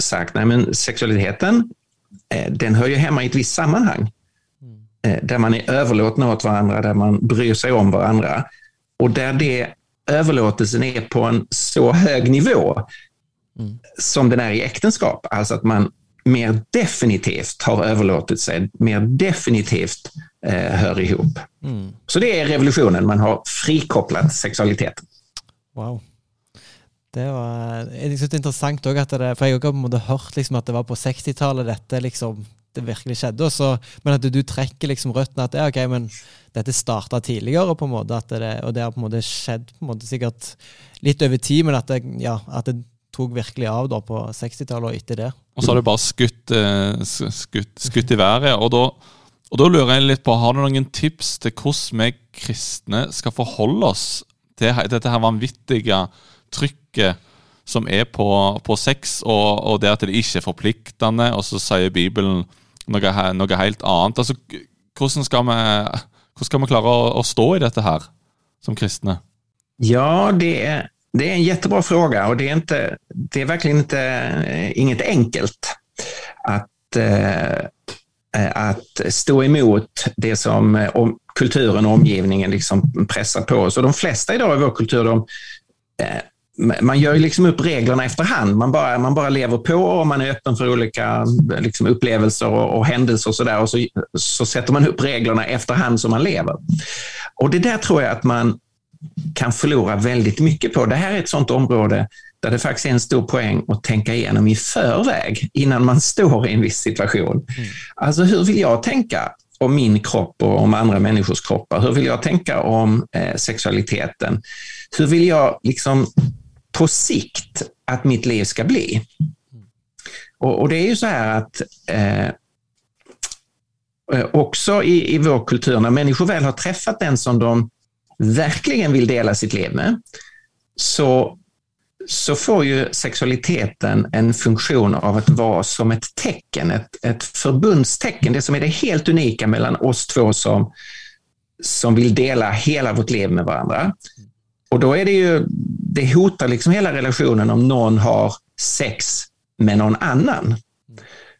sagt, nej men sexualiteten, eh, den hör ju hemma i ett visst sammanhang. Mm. Eh, där man är överlåtna åt varandra, där man bryr sig om varandra. Och där det överlåtelsen är på en så hög nivå mm. som den är i äktenskap. Alltså att man mer definitivt har överlåtit sig, mer definitivt eh, hör ihop. Mm. Så det är revolutionen, man har frikopplat sexualiteten. Wow. Det var jeg synes det er interessant òg For jeg har på en måte hørt liksom at det var på 60-tallet dette liksom det virkelig skjedde. Også, men at du, du trekker liksom røttene at det, ok, men dette starta tidligere, på en måte, det, og det har på en måte skjedd på en måte sikkert litt over tid, men at det, ja, at det tok virkelig av da på 60-tallet og etter det. Og så har det bare skutt, eh, skutt, skutt i været. Og da, og da, lurer jeg litt på, Har du noen tips til hvordan vi kristne skal forholde oss til dette her vanvittige trykket som er på, på sex, og, og, det at det ikke er forpliktende, og så sier Bibelen noe, noe helt annet. Altså, hvordan skal vi, hvordan skal vi klare å, å, stå i dette her som kristne? Ja, det er, det er en jättebra fråga og det er, inte, det er virkelig inte, inget enkelt att, eh, att stå emot det som om, kulturen och omgivningen liksom pressar på oss. Och de flesta idag i vår kultur de, eh, man gör liksom upp reglerna efterhand. Man bara, man bara lever på och man är öppen för olika liksom, upplevelser och, och händelser och så där. Och så, så sätter man upp reglerna efterhand som man lever. Och det där tror jag att man kan förlora väldigt mycket på. Det här är ett sånt område där det faktiskt är en stor poäng att tänka igenom i förväg innan man står i en viss situation. Mm. Alltså hur vill jag tänka om min kropp och om andra människors kroppar? Hur vill jag tänka om eh, sexualiteten? Hur vill jag liksom på sikt att mitt liv ska bli. Och, och det är ju så här att eh, eh, också i, i vår kultur, när människor väl har träffat den som de verkligen vill dela sitt liv med, så, så får ju sexualiteten en funktion av att vara som ett tecken, ett, ett förbundstecken, det som är det helt unika mellan oss två som, som vill dela hela vårt liv med varandra. Och då är det ju, det hotar liksom hela relationen om någon har sex med någon annan.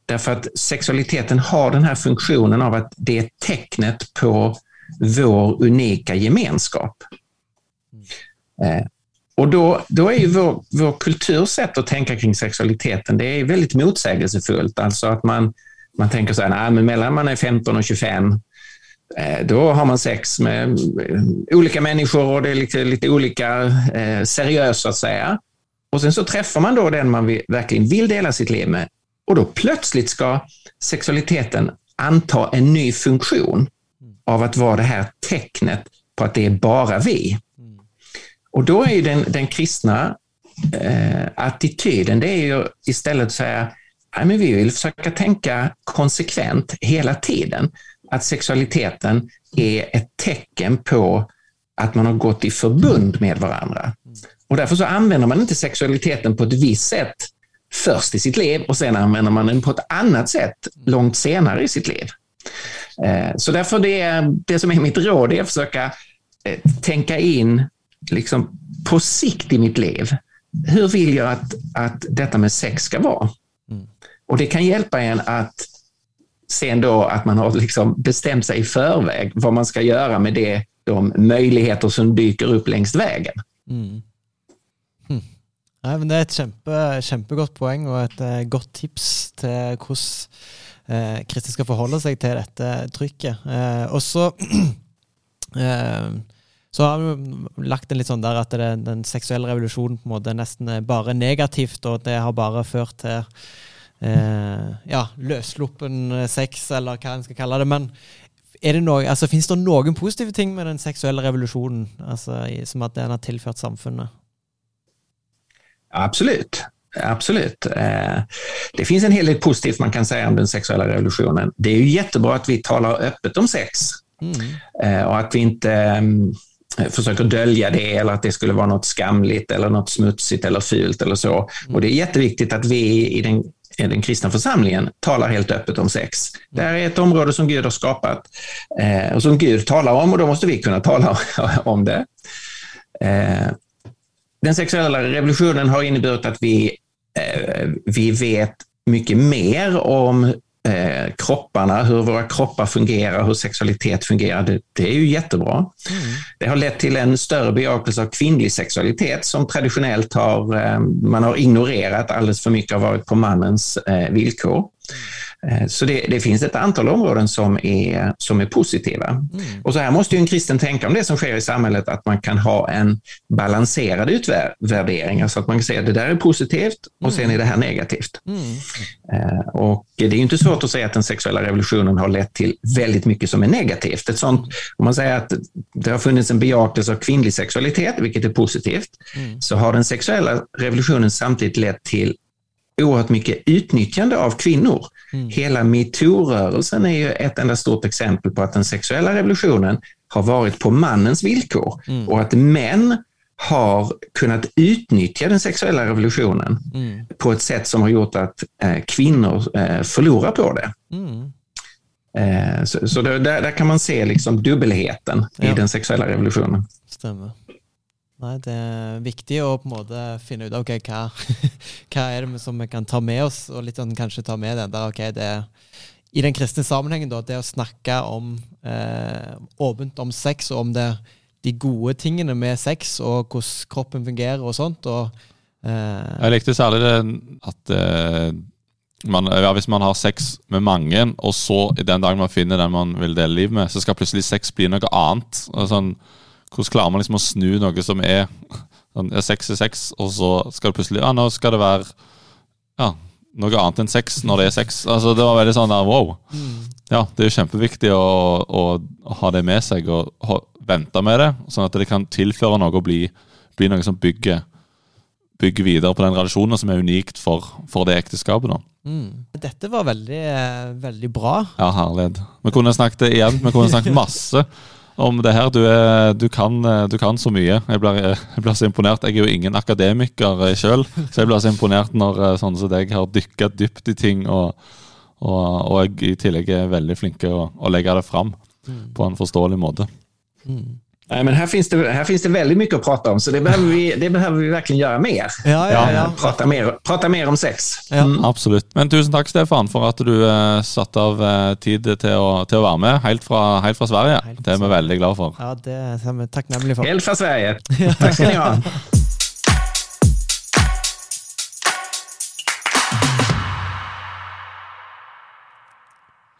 Därför att sexualiteten har den här funktionen av att det är tecknet på vår unika gemenskap. Eh, och då, då är ju vår, vår kultursätt att tänka kring sexualiteten, det är väldigt motsägelsefullt. Alltså att man, man tänker så här, nej, men mellan man är 15 och 25 Eh, då har man sex med eh, olika människor och det är lite, lite olika eh, seriöst så att säga. Och sen så träffar man då den man verkligen vill dela sitt liv med och då plötsligt ska sexualiteten anta en ny funktion av att vara det här tecknet på att det är bara vi. Och då är ju den, den kristna eh, attityden, det är ju istället att säga, nej, men vi vill försöka tänka konsekvent hela tiden att sexualiteten är ett tecken på att man har gått i förbund med varandra. Och därför så använder man inte sexualiteten på ett visst sätt först i sitt liv och sen använder man den på ett annat sätt långt senare i sitt liv. Eh, så därför det, det som är mitt råd är att försöka eh, tänka in liksom på sikt i mitt liv. Hur vill jag att, att detta med sex ska vara? Mm. Och det kan hjälpa en att sen då att man har liksom bestämt sig i förväg vad man ska göra med det, de möjligheter som dyker upp längs vägen. Mm. Hm. Nei, men Det er et kjempe, kjempegodt poeng og et uh, godt tips til hvordan uh, Kristin skal forholde seg til dette trykket. Uh, og så [CLEARS THROAT] så har vi lagt en litt sånn der at det, den seksuelle revolusjonen på måte nesten er bare negativt, og det har bare ført til eh, ja, løssluppen sex, eller hva en skal kalle det. Men er det noe, altså, finnes det noen positive ting med den seksuelle revolusjonen, altså, som at den har tilført samfunnet? Absolut. Absolutt. Eh, det finns en hel del positivt man kan säga om den sexuella revolutionen. Det är ju jättebra att vi talar öppet om sex mm. Eh, och att vi inte försöker dölja det eller att det skulle vara något skamligt eller något smutsigt eller fult eller så. Och det är jätteviktigt att vi i den, den kristna församlingen talar helt öppet om sex. Det är ett område som Gud har skapat eh, och som Gud talar om och då måste vi kunna tala [LAUGHS] om det. Eh, den sexuella revolutionen har inneburit att vi, eh, vi vet mycket mer om eh, kropparna, hur våra kroppar fungerar, hur sexualitet fungerar. Det, det är ju jättebra. Mm. Det har lett till en större bejakelse av kvinnlig sexualitet som traditionellt har, eh, man har ignorerat alldeles för mycket har varit på mannens eh, villkor. Eh, så det, det, finns ett antal områden som är, som är positiva. Mm. Och så här måste ju en kristen tänka om det som sker i samhället, att man kan ha en balanserad utvärdering, alltså att man kan säga att det där är positivt och mm. sen är det här negativt. Mm. Eh, och det är inte svårt att säga att den sexuella revolutionen har lett till väldigt mycket som är negativt. Ett sånt, om man säger att det har funnits en bejakelse av kvinnlig sexualitet, vilket är positivt, mm. så har den sexuella revolutionen samtidigt lett till oerhört mycket utnyttjande av kvinnor. Mm. Hela metoo-rörelsen är ju ett enda stort exempel på att den sexuella revolutionen har varit på mannens villkor mm. och att män har kunnat utnyttja den sexuella revolutionen mm. på ett sätt som har gjort att eh, kvinnor eh, förlorar på det. Mm. Eh, så, så där, där, kan man se liksom dubbelheten ja. i den sexuella revolutionen. Stemmer. Nei, det er viktig å på en måte finne ut ok, hva, hva er det som vi kan ta med oss, og litt sånn kanskje ta med den der ok, det i den kristne sammenhengen, da, det å snakke om eh, åpent om sex, og om det, de gode tingene med sex, og hvordan kroppen fungerer og sånt. og eh, Jeg likte særlig det at eh, man, ja, hvis man har sex med mange, og så i den dagen man finner den man vil dele liv med, så skal plutselig sex bli noe annet. sånn hvordan klarer man liksom å snu noe som er [LAUGHS] sånn, seks er sex, og så skal det plutselig Ja, nå skal det være ja, noe annet enn sex når det er sex. Altså, det var veldig sånn der wow. Mm. Ja, det er jo kjempeviktig å, å, ha det med seg og vente med det, sånn at det kan tilføre noe og bli, bli noe som bygger, bygger videre på den relasjonen som er unikt for, for det ekteskapet. da. Mm. Dette var veldig, veldig bra. Ja, herlighet. Vi kunne snakket igjen, vi kunne snakket masse om det her. Du, er, du, kan, du kan, så mye. Jeg blir, jeg blir, så imponert. Jeg er jo ingen akademiker sjøl, så jeg blir så imponert når eh, sånne som deg har dykka dypt i ting, og, og, og, jeg i tillegg er veldig flinke å, å legge det fram mm. på en forståelig måte. Mm. Nej, men här finns, det, här finns det väldigt mycket att prata om, så det behöver vi, det behöver vi verkligen göra mer. Ja, ja, ja. Prata, mer prata mer om sex. Mm. Absolutt. Men tusen takk, Stefan, for at du uh, satte av uh, tid til å, til å, være med helt fra, helt fra Sverige. Helt det er vi veldig glad for. Ja, det er vi takknemlige for. Helt fra Sverige. [LAUGHS] Takk skal ni ha.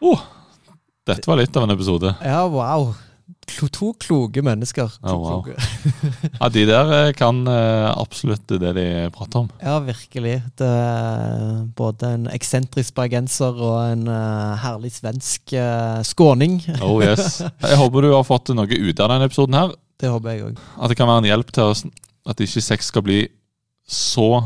Oh, dette var litt av en episode. Ja, wow to kloke mennesker. To oh, wow. kloke. [LAUGHS] ja, De der eh, kan uh, absolutt det de prater om. Ja, virkelig. Det er både en eksentrisk bergenser og en uh, herlig svensk skåning. oh yes. [LAUGHS] Jeg håper du har fått noe ut av denne episoden her. Det håper jeg òg. At det kan være en hjelp til oss, at ikke sex skal bli så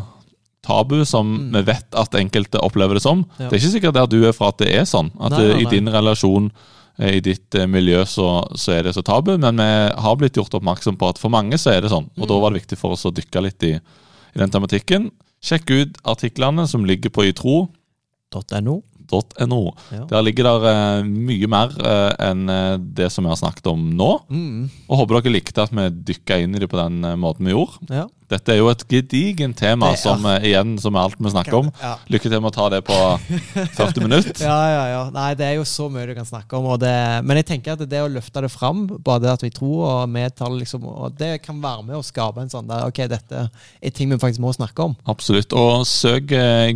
tabu som mm. vi vet at enkelte opplever det som. Ja. Det er ikke sikkert der du er fra at det er sånn. At nei, nei, nei. i din relasjon Eh, i ditt eh, miljø så, så, er det så tabu, men vi har blitt gjort oppmerksom på at for mange så er det sånn. Og mm. da var det viktig for oss å dykke litt i, i den tematikken. Sjekk ut artiklene som ligger på itro.no. .no. Ja. Der ligger der uh, mye mer uh, enn uh, det som vi har snakket om nå. Mm. Og Håper dere likte at vi dykka inn i det på den måten vi gjorde. Ja. Dette er jo et gedigent tema, er, som igjen som er alt vi snakker om. Ja. Lykke til med å ta det på [LAUGHS] 40 minutter. ja, ja, ja. Nei, det er jo så mye du kan snakke om. Det, men jeg tenker at det å løfte det fram, bare det at vi tror, og medtaler, liksom, og det kan være med å skape en sånn der Ok, dette er ting vi faktisk må snakke om. Absolutt. Og søk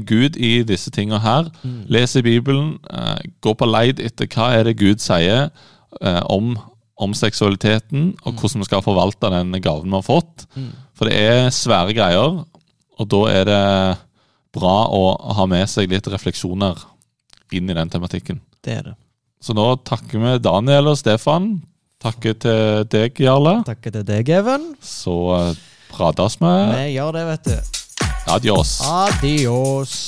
Gud i disse tingene her. Mm. Les i Bibelen. Eh, gå på leid etter hva er det Gud sier eh, om, om seksualiteten, og mm. hvordan vi skal forvalte den gaven vi har fått. Mm. For det er svære greier, og da er det bra å ha med seg litt refleksjoner inn i den tematikken. Det er det. Så nå takker vi Daniel og Stefan. Takker til deg, Jarle. Takker til deg, Even. Så uh, prates vi. Vi gjør det, vet du. Adios. Adios.